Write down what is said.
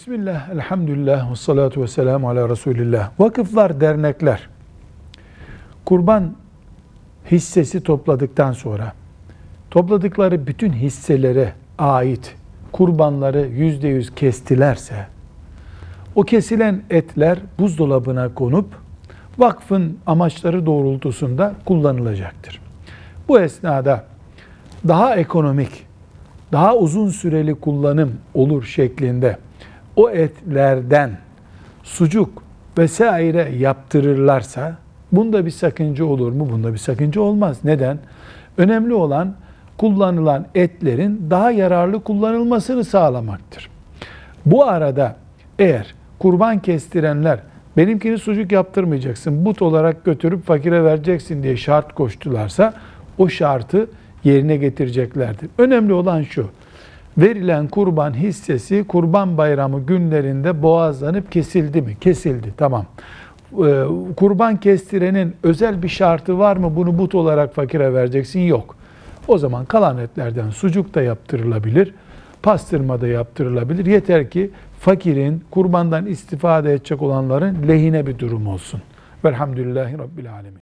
Bismillah, elhamdülillah, ve salatu ve selamu ala Resulillah. Vakıflar, dernekler, kurban hissesi topladıktan sonra, topladıkları bütün hisselere ait kurbanları yüzde yüz kestilerse, o kesilen etler buzdolabına konup, vakfın amaçları doğrultusunda kullanılacaktır. Bu esnada daha ekonomik, daha uzun süreli kullanım olur şeklinde o etlerden sucuk vesaire yaptırırlarsa bunda bir sakınca olur mu? Bunda bir sakınca olmaz. Neden? Önemli olan kullanılan etlerin daha yararlı kullanılmasını sağlamaktır. Bu arada eğer kurban kestirenler benimkini sucuk yaptırmayacaksın, but olarak götürüp fakire vereceksin diye şart koştularsa o şartı yerine getireceklerdir. Önemli olan şu, verilen kurban hissesi kurban bayramı günlerinde boğazlanıp kesildi mi? Kesildi, tamam. Ee, kurban kestirenin özel bir şartı var mı? Bunu but olarak fakire vereceksin? Yok. O zaman kalan etlerden sucuk da yaptırılabilir, pastırma da yaptırılabilir. Yeter ki fakirin, kurbandan istifade edecek olanların lehine bir durum olsun. Velhamdülillahi Rabbil Alemin.